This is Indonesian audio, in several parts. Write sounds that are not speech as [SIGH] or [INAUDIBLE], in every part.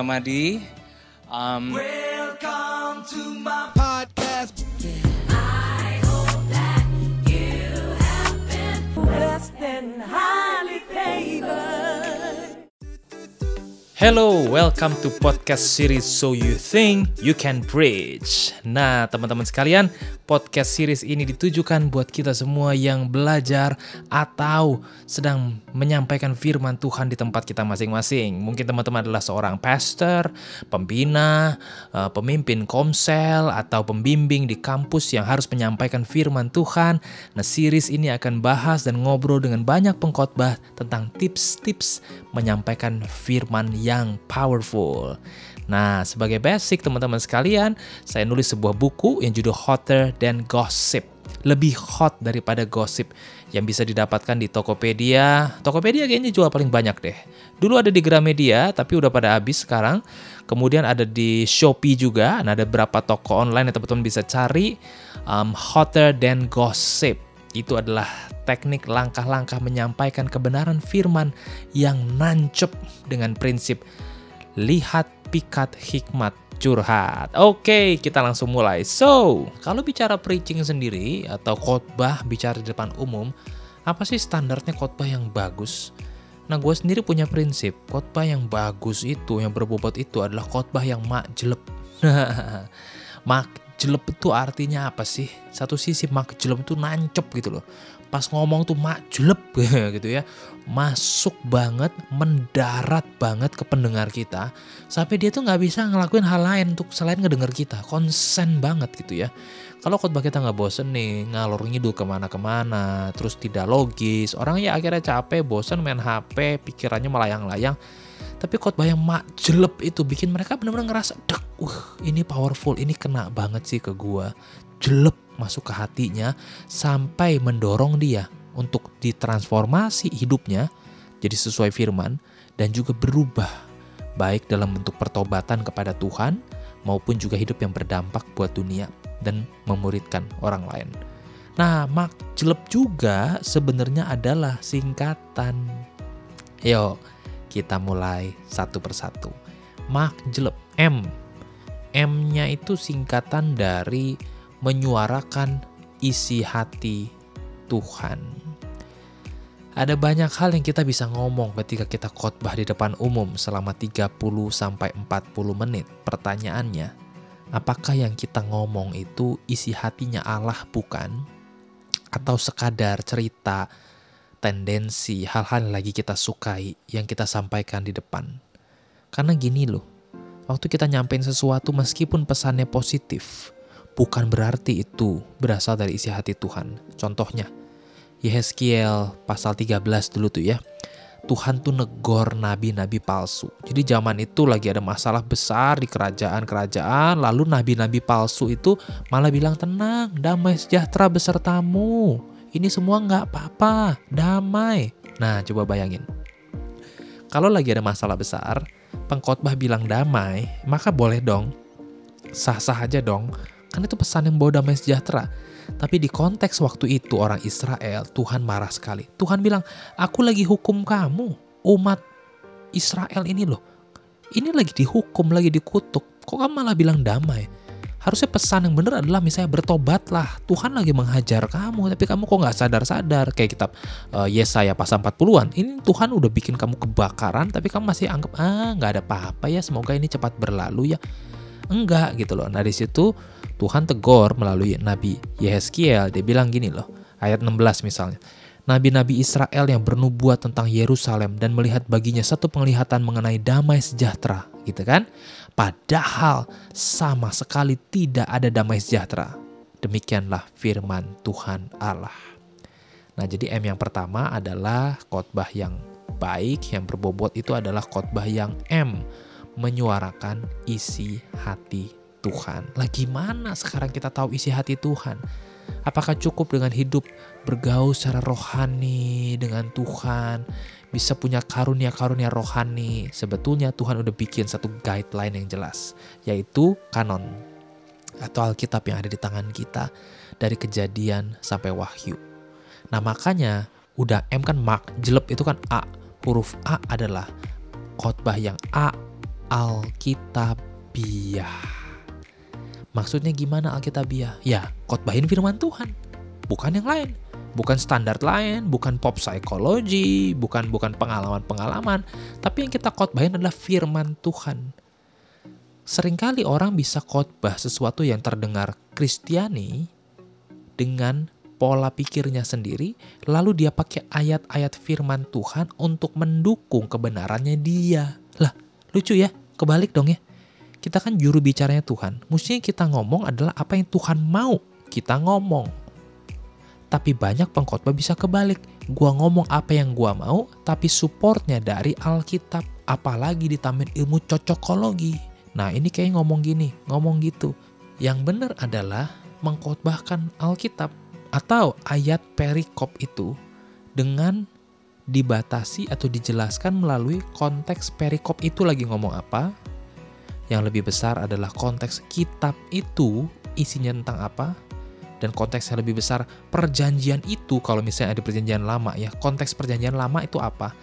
Gamadi. Um, Welcome to my podcast. Blessed and highly favored. Hello, welcome to podcast series So You Think You Can Preach. Nah, teman-teman sekalian, podcast series ini ditujukan buat kita semua yang belajar atau sedang menyampaikan firman Tuhan di tempat kita masing-masing. Mungkin teman-teman adalah seorang pastor, pembina, eh, pemimpin komsel, atau pembimbing di kampus yang harus menyampaikan firman Tuhan. Nah, series ini akan bahas dan ngobrol dengan banyak pengkhotbah tentang tips-tips menyampaikan firman yang powerful. Nah, sebagai basic teman-teman sekalian, saya nulis sebuah buku yang judul Hotter Than Gossip. Lebih hot daripada gosip yang bisa didapatkan di Tokopedia. Tokopedia kayaknya jual paling banyak deh. Dulu ada di Gramedia, tapi udah pada habis sekarang. Kemudian ada di Shopee juga. Nah, ada beberapa toko online yang teman-teman bisa cari. Um, Hotter Than Gossip. Itu adalah teknik langkah-langkah menyampaikan kebenaran firman yang nancep dengan prinsip lihat pikat hikmat curhat. Oke, kita langsung mulai. So, kalau bicara preaching sendiri atau khotbah bicara di depan umum, apa sih standarnya khotbah yang bagus? Nah, gue sendiri punya prinsip, khotbah yang bagus itu, yang berbobot itu adalah khotbah yang makjelep. [LAUGHS] makjelep itu artinya apa sih? Satu sisi makjelep itu nancep gitu loh. Pas ngomong tuh makjelep [LAUGHS] gitu ya. Masuk banget, mendarat banget ke pendengar kita. Sampai dia tuh nggak bisa ngelakuin hal lain untuk selain ngedenger kita. Konsen banget gitu ya. Kalau khotbah kita nggak bosen nih, ngalor ngidul ke mana-kemana, terus tidak logis, orang ya akhirnya capek, bosen main HP, pikirannya melayang-layang. Tapi khotbah yang mak jelep itu bikin mereka benar-benar ngerasa, dek, uh, ini powerful, ini kena banget sih ke gua. Jelep masuk ke hatinya sampai mendorong dia untuk ditransformasi hidupnya jadi sesuai firman dan juga berubah baik dalam bentuk pertobatan kepada Tuhan maupun juga hidup yang berdampak buat dunia dan memuridkan orang lain. Nah, mak jelep juga sebenarnya adalah singkatan. Yuk, kita mulai satu persatu. Mak jelep M. M-nya itu singkatan dari menyuarakan isi hati Tuhan. Ada banyak hal yang kita bisa ngomong ketika kita khotbah di depan umum selama 30 sampai 40 menit. Pertanyaannya, apakah yang kita ngomong itu isi hatinya Allah bukan? Atau sekadar cerita, tendensi, hal-hal lagi kita sukai yang kita sampaikan di depan? Karena gini loh, waktu kita nyampein sesuatu meskipun pesannya positif, bukan berarti itu berasal dari isi hati Tuhan. Contohnya, Yehezkiel pasal 13 dulu tuh ya. Tuhan tuh negor nabi-nabi palsu. Jadi zaman itu lagi ada masalah besar di kerajaan-kerajaan, lalu nabi-nabi palsu itu malah bilang tenang, damai sejahtera besertamu. Ini semua nggak apa-apa, damai. Nah, coba bayangin. Kalau lagi ada masalah besar, pengkhotbah bilang damai, maka boleh dong. Sah-sah aja dong. Kan itu pesan yang bawa damai sejahtera. Tapi di konteks waktu itu orang Israel, Tuhan marah sekali. Tuhan bilang, aku lagi hukum kamu, umat Israel ini loh. Ini lagi dihukum, lagi dikutuk. Kok kamu malah bilang damai? Harusnya pesan yang benar adalah misalnya bertobatlah. Tuhan lagi menghajar kamu, tapi kamu kok nggak sadar-sadar. Kayak kitab uh, Yesaya pasal 40-an. Ini Tuhan udah bikin kamu kebakaran, tapi kamu masih anggap, ah nggak ada apa-apa ya, semoga ini cepat berlalu ya. Enggak gitu loh. Nah di situ Tuhan tegur melalui Nabi Yehezkiel. Dia bilang gini loh, ayat 16 misalnya. Nabi-nabi Israel yang bernubuat tentang Yerusalem dan melihat baginya satu penglihatan mengenai damai sejahtera, gitu kan? Padahal sama sekali tidak ada damai sejahtera. Demikianlah firman Tuhan Allah. Nah, jadi M yang pertama adalah khotbah yang baik, yang berbobot itu adalah khotbah yang M, menyuarakan isi hati Tuhan. Lah gimana sekarang kita tahu isi hati Tuhan? Apakah cukup dengan hidup bergaul secara rohani dengan Tuhan, bisa punya karunia-karunia rohani? Sebetulnya Tuhan udah bikin satu guideline yang jelas, yaitu kanon atau Alkitab yang ada di tangan kita dari kejadian sampai wahyu. Nah makanya udah M kan mak, jelep itu kan A. Huruf A adalah khotbah yang A Alkitabiah. Maksudnya gimana Alkitabiah? Ya, khotbahin firman Tuhan. Bukan yang lain. Bukan standar lain, bukan pop psychology, bukan bukan pengalaman-pengalaman, tapi yang kita khotbahin adalah firman Tuhan. Seringkali orang bisa khotbah sesuatu yang terdengar Kristiani dengan pola pikirnya sendiri, lalu dia pakai ayat-ayat firman Tuhan untuk mendukung kebenarannya dia. Lah, lucu ya, kebalik dong ya. Kita kan juru bicaranya Tuhan. Mestinya kita ngomong adalah apa yang Tuhan mau kita ngomong. Tapi banyak pengkhotbah bisa kebalik. Gua ngomong apa yang gua mau, tapi supportnya dari Alkitab. Apalagi ditambahin ilmu cocokologi. Nah ini kayak ngomong gini, ngomong gitu. Yang benar adalah mengkhotbahkan Alkitab atau ayat perikop itu dengan dibatasi atau dijelaskan melalui konteks perikop itu lagi ngomong apa. Yang lebih besar adalah konteks kitab itu isinya tentang apa? Dan konteks yang lebih besar perjanjian itu kalau misalnya ada perjanjian lama ya konteks perjanjian lama itu apa?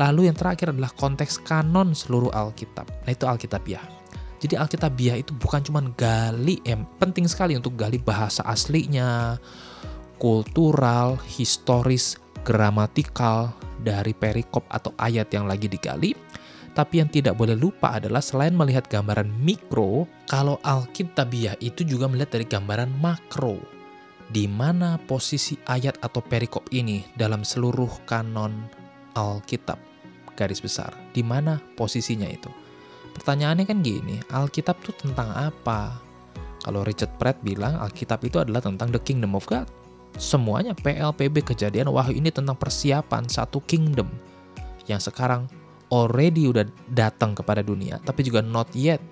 Lalu yang terakhir adalah konteks kanon seluruh Alkitab. Nah itu Alkitabiah. Jadi Alkitabiah itu bukan cuma gali yang penting sekali untuk gali bahasa aslinya kultural, historis, gramatikal dari perikop atau ayat yang lagi digali. Tapi yang tidak boleh lupa adalah selain melihat gambaran mikro, kalau Alkitabiah itu juga melihat dari gambaran makro. Di mana posisi ayat atau perikop ini dalam seluruh kanon Alkitab garis besar. Di mana posisinya itu? Pertanyaannya kan gini, Alkitab itu tentang apa? Kalau Richard Pratt bilang Alkitab itu adalah tentang the kingdom of God Semuanya PLPB kejadian wahyu ini tentang persiapan satu kingdom yang sekarang already udah datang kepada dunia, tapi juga not yet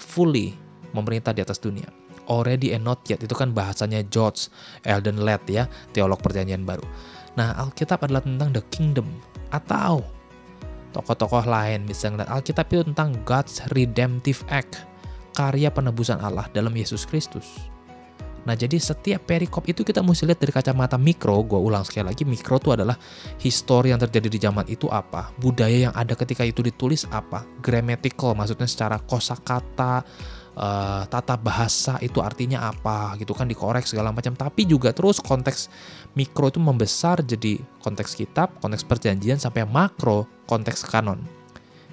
fully memerintah di atas dunia. Already and not yet itu kan bahasanya George Eldon Led ya, teolog perjanjian baru. Nah, Alkitab adalah tentang the kingdom atau tokoh-tokoh lain bisa ngeliat Alkitab itu tentang God's redemptive act, karya penebusan Allah dalam Yesus Kristus. Nah jadi setiap perikop itu kita mesti lihat dari kacamata mikro, gue ulang sekali lagi, mikro itu adalah histori yang terjadi di zaman itu apa, budaya yang ada ketika itu ditulis apa, grammatical maksudnya secara kosakata, uh, tata bahasa itu artinya apa gitu kan dikorek segala macam, tapi juga terus konteks mikro itu membesar jadi konteks kitab, konteks perjanjian sampai makro konteks kanon.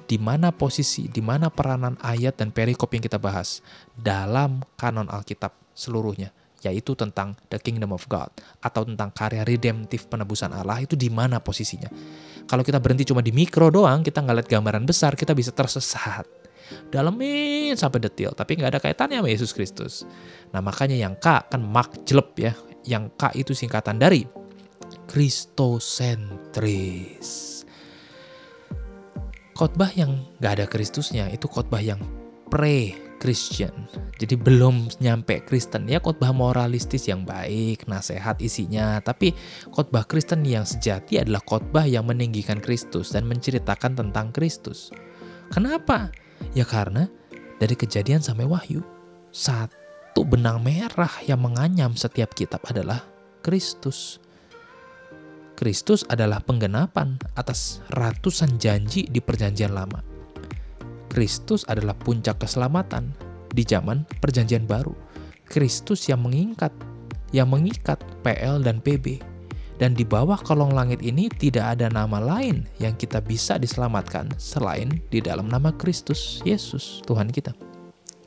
Di mana posisi, di mana peranan ayat dan perikop yang kita bahas dalam kanon Alkitab seluruhnya yaitu tentang the kingdom of God atau tentang karya redemptif penebusan Allah itu di mana posisinya. Kalau kita berhenti cuma di mikro doang, kita nggak lihat gambaran besar, kita bisa tersesat. Dalemin sampai detail, tapi nggak ada kaitannya sama Yesus Kristus. Nah makanya yang K kan mak jelep ya, yang K itu singkatan dari Kristosentris. Khotbah yang nggak ada Kristusnya itu khotbah yang pre Christian. Jadi belum nyampe Kristen ya khotbah moralistis yang baik, nasihat isinya. Tapi khotbah Kristen yang sejati adalah khotbah yang meninggikan Kristus dan menceritakan tentang Kristus. Kenapa? Ya karena dari kejadian sampai wahyu, satu benang merah yang menganyam setiap kitab adalah Kristus. Kristus adalah penggenapan atas ratusan janji di perjanjian lama Kristus adalah puncak keselamatan di zaman Perjanjian Baru. Kristus yang mengikat, yang mengikat PL dan PB. Dan di bawah kolong langit ini tidak ada nama lain yang kita bisa diselamatkan selain di dalam nama Kristus Yesus Tuhan kita.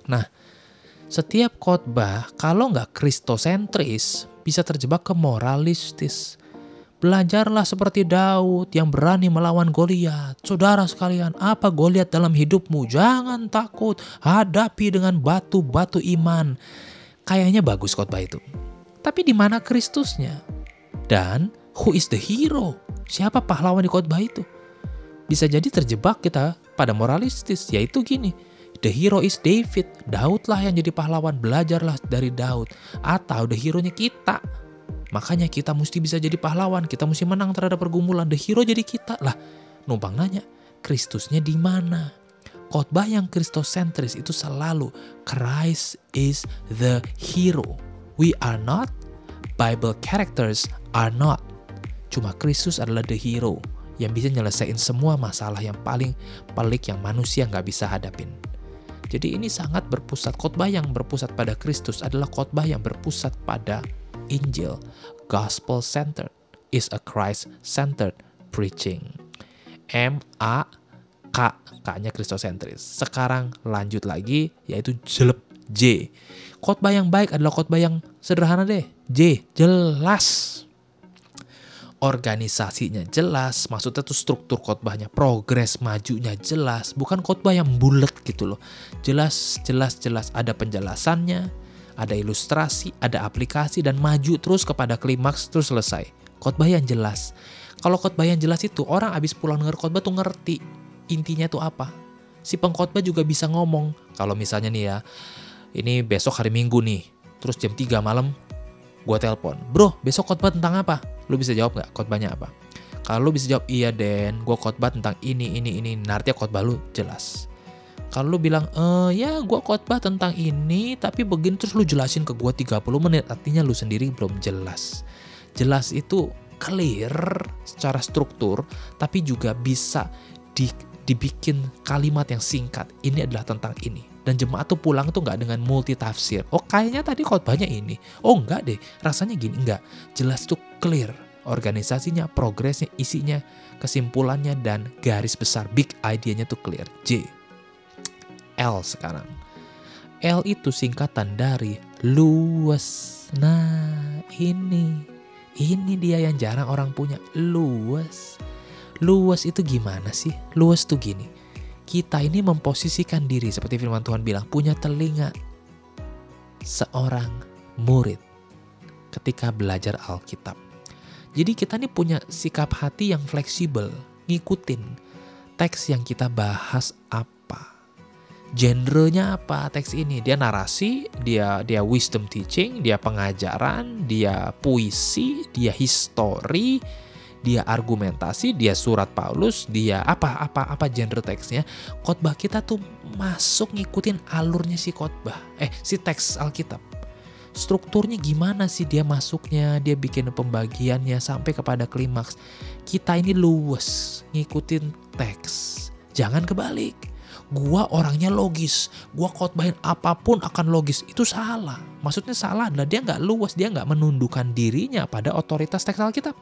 Nah, setiap khotbah kalau nggak kristosentris bisa terjebak ke moralistis Belajarlah seperti Daud yang berani melawan Goliat. Saudara sekalian, apa Goliat dalam hidupmu? Jangan takut, hadapi dengan batu-batu iman. Kayaknya bagus khotbah itu. Tapi di mana Kristusnya? Dan who is the hero? Siapa pahlawan di khotbah itu? Bisa jadi terjebak kita pada moralistis, yaitu gini. The hero is David. Daud lah yang jadi pahlawan. Belajarlah dari Daud. Atau the hero-nya kita Makanya kita mesti bisa jadi pahlawan, kita mesti menang terhadap pergumulan. The hero jadi kita lah. Numpang nanya, Kristusnya di mana? Khotbah yang Kristosentris itu selalu Christ is the hero. We are not, Bible characters are not. Cuma Kristus adalah the hero yang bisa nyelesain semua masalah yang paling pelik yang manusia nggak bisa hadapin. Jadi ini sangat berpusat, khotbah yang berpusat pada Kristus adalah khotbah yang berpusat pada Injil. Gospel centered is a Christ centered preaching. M A K K-nya Kristosentris. Sekarang lanjut lagi yaitu jelep J. Khotbah yang baik adalah khotbah yang sederhana deh. J, jelas organisasinya jelas, maksudnya tuh struktur khotbahnya, progres majunya jelas, bukan khotbah yang bulat gitu loh. Jelas, jelas, jelas ada penjelasannya, ada ilustrasi, ada aplikasi dan maju terus kepada klimaks terus selesai. Khotbah yang jelas. Kalau khotbah yang jelas itu orang abis pulang denger khotbah tuh ngerti intinya tuh apa. Si pengkhotbah juga bisa ngomong. Kalau misalnya nih ya, ini besok hari Minggu nih, terus jam 3 malam gue telepon, bro besok khotbah tentang apa? Lu bisa jawab nggak khotbahnya apa? Kalau lu bisa jawab iya Den, gue khotbah tentang ini ini ini, nah artinya khotbah lu jelas. Kalau lu bilang, eh ya gue khotbah tentang ini, tapi begini terus lu jelasin ke gue 30 menit, artinya lu sendiri belum jelas. Jelas itu clear secara struktur, tapi juga bisa di, dibikin kalimat yang singkat. Ini adalah tentang ini dan jemaat tuh pulang tuh nggak dengan multi tafsir. Oh kayaknya tadi khotbahnya ini. Oh enggak deh, rasanya gini enggak. Jelas tuh clear organisasinya, progresnya, isinya, kesimpulannya dan garis besar big idenya tuh clear. J. L sekarang. L itu singkatan dari luas. Nah, ini ini dia yang jarang orang punya, luas. Luas itu gimana sih? Luas tuh gini kita ini memposisikan diri seperti firman Tuhan bilang punya telinga seorang murid ketika belajar Alkitab. Jadi kita ini punya sikap hati yang fleksibel, ngikutin teks yang kita bahas apa. Genrenya apa teks ini? Dia narasi, dia dia wisdom teaching, dia pengajaran, dia puisi, dia history, dia argumentasi, dia surat Paulus, dia apa apa apa genre teksnya. Khotbah kita tuh masuk ngikutin alurnya si khotbah, eh si teks Alkitab. Strukturnya gimana sih dia masuknya, dia bikin pembagiannya sampai kepada klimaks. Kita ini luwes ngikutin teks. Jangan kebalik. Gua orangnya logis, gua khotbahin apa pun akan logis. Itu salah. Maksudnya salah adalah dia nggak luas, dia nggak menundukkan dirinya pada otoritas teks Alkitab.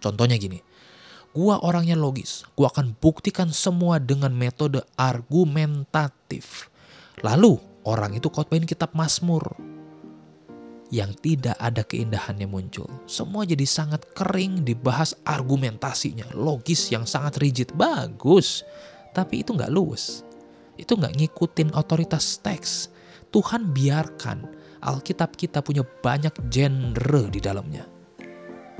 Contohnya gini, gua orangnya logis, gua akan buktikan semua dengan metode argumentatif. Lalu orang itu khotbahin kitab Mazmur yang tidak ada keindahannya muncul. Semua jadi sangat kering dibahas argumentasinya, logis yang sangat rigid, bagus. Tapi itu nggak luwes. Itu nggak ngikutin otoritas teks. Tuhan biarkan Alkitab kita punya banyak genre di dalamnya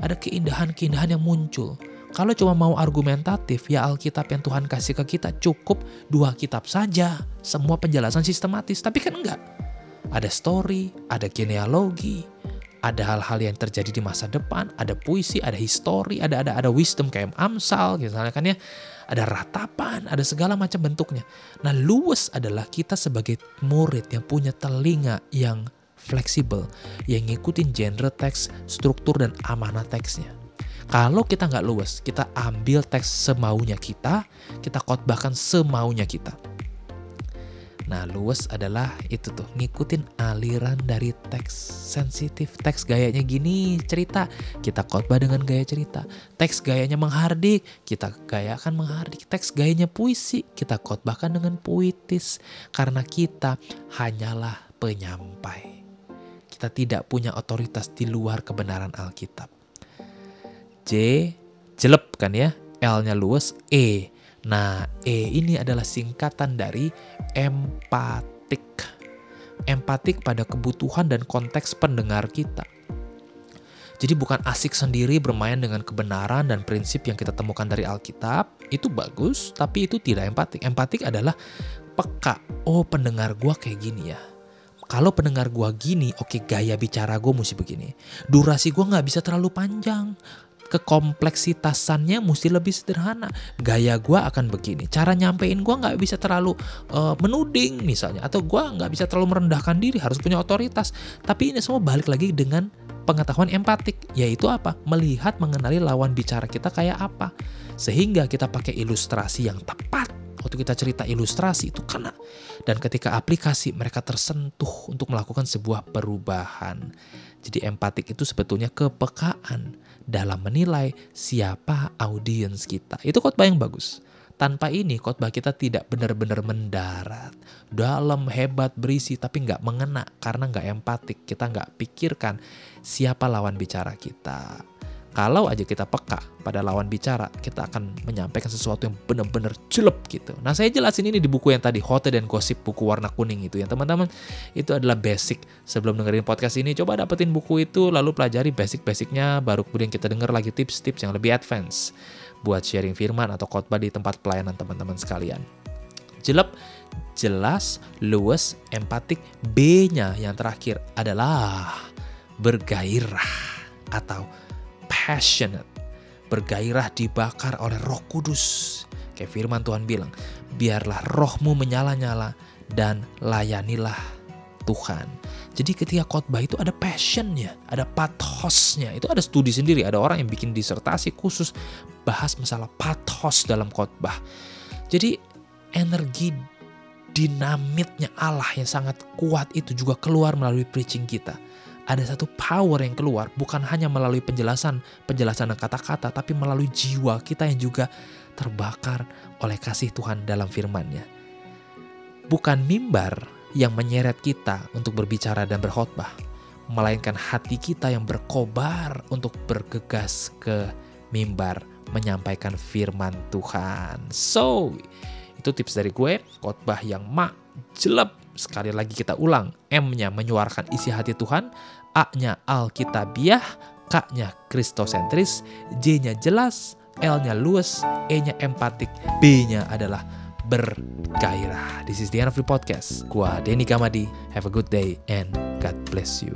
ada keindahan-keindahan yang muncul. Kalau cuma mau argumentatif, ya Alkitab yang Tuhan kasih ke kita cukup dua kitab saja. Semua penjelasan sistematis, tapi kan enggak. Ada story, ada genealogi, ada hal-hal yang terjadi di masa depan, ada puisi, ada history, ada ada ada wisdom kayak Amsal, misalnya kan ya, ada ratapan, ada segala macam bentuknya. Nah, luwes adalah kita sebagai murid yang punya telinga yang fleksibel yang ngikutin genre teks, struktur dan amanah teksnya. Kalau kita nggak luwes, kita ambil teks semaunya kita, kita khotbahkan semaunya kita. Nah, luwes adalah itu tuh, ngikutin aliran dari teks sensitif. Teks gayanya gini, cerita. Kita khotbah dengan gaya cerita. Teks gayanya menghardik, kita gayakan menghardik. Teks gayanya puisi, kita khotbahkan dengan puitis. Karena kita hanyalah penyampai kita tidak punya otoritas di luar kebenaran Alkitab. J, jelep kan ya, L-nya luas, E. Nah, E ini adalah singkatan dari empatik. Empatik pada kebutuhan dan konteks pendengar kita. Jadi bukan asik sendiri bermain dengan kebenaran dan prinsip yang kita temukan dari Alkitab, itu bagus, tapi itu tidak empatik. Empatik adalah peka, oh pendengar gua kayak gini ya kalau pendengar gue gini, oke okay, gaya bicara gue mesti begini. Durasi gue nggak bisa terlalu panjang. Kekompleksitasannya mesti lebih sederhana. Gaya gue akan begini. Cara nyampein gue nggak bisa terlalu uh, menuding misalnya. Atau gue nggak bisa terlalu merendahkan diri, harus punya otoritas. Tapi ini semua balik lagi dengan pengetahuan empatik, yaitu apa? Melihat mengenali lawan bicara kita kayak apa. Sehingga kita pakai ilustrasi yang tepat. Waktu kita cerita ilustrasi itu kena. Dan ketika aplikasi mereka tersentuh untuk melakukan sebuah perubahan. Jadi empatik itu sebetulnya kepekaan dalam menilai siapa audiens kita. Itu khotbah yang bagus. Tanpa ini khotbah kita tidak benar-benar mendarat. Dalam, hebat, berisi, tapi nggak mengena karena nggak empatik. Kita nggak pikirkan siapa lawan bicara kita. Kalau aja kita peka pada lawan bicara, kita akan menyampaikan sesuatu yang benar-benar jelek gitu. Nah saya jelasin ini di buku yang tadi, Hote dan Gosip, buku warna kuning itu ya teman-teman. Itu adalah basic. Sebelum dengerin podcast ini, coba dapetin buku itu, lalu pelajari basic-basicnya, baru kemudian kita denger lagi tips-tips yang lebih advance buat sharing firman atau khotbah di tempat pelayanan teman-teman sekalian. Jelek, jelas, luwes, empatik. B-nya yang terakhir adalah bergairah atau passionate. Bergairah dibakar oleh roh kudus. Kayak firman Tuhan bilang, biarlah rohmu menyala-nyala dan layanilah Tuhan. Jadi ketika khotbah itu ada passionnya, ada pathosnya. Itu ada studi sendiri, ada orang yang bikin disertasi khusus bahas masalah pathos dalam khotbah. Jadi energi dinamitnya Allah yang sangat kuat itu juga keluar melalui preaching kita ada satu power yang keluar bukan hanya melalui penjelasan penjelasan kata-kata tapi melalui jiwa kita yang juga terbakar oleh kasih Tuhan dalam firman-Nya. Bukan mimbar yang menyeret kita untuk berbicara dan berkhotbah, melainkan hati kita yang berkobar untuk bergegas ke mimbar menyampaikan firman Tuhan. So, itu tips dari gue, khotbah yang mak jelek sekali lagi kita ulang. M-nya menyuarakan isi hati Tuhan, A-nya Alkitabiah, K-nya Kristosentris, J-nya jelas, L-nya luas, E-nya empatik, B-nya adalah bergairah. This is the end of the podcast. Gua Denny Kamadi. Have a good day and God bless you.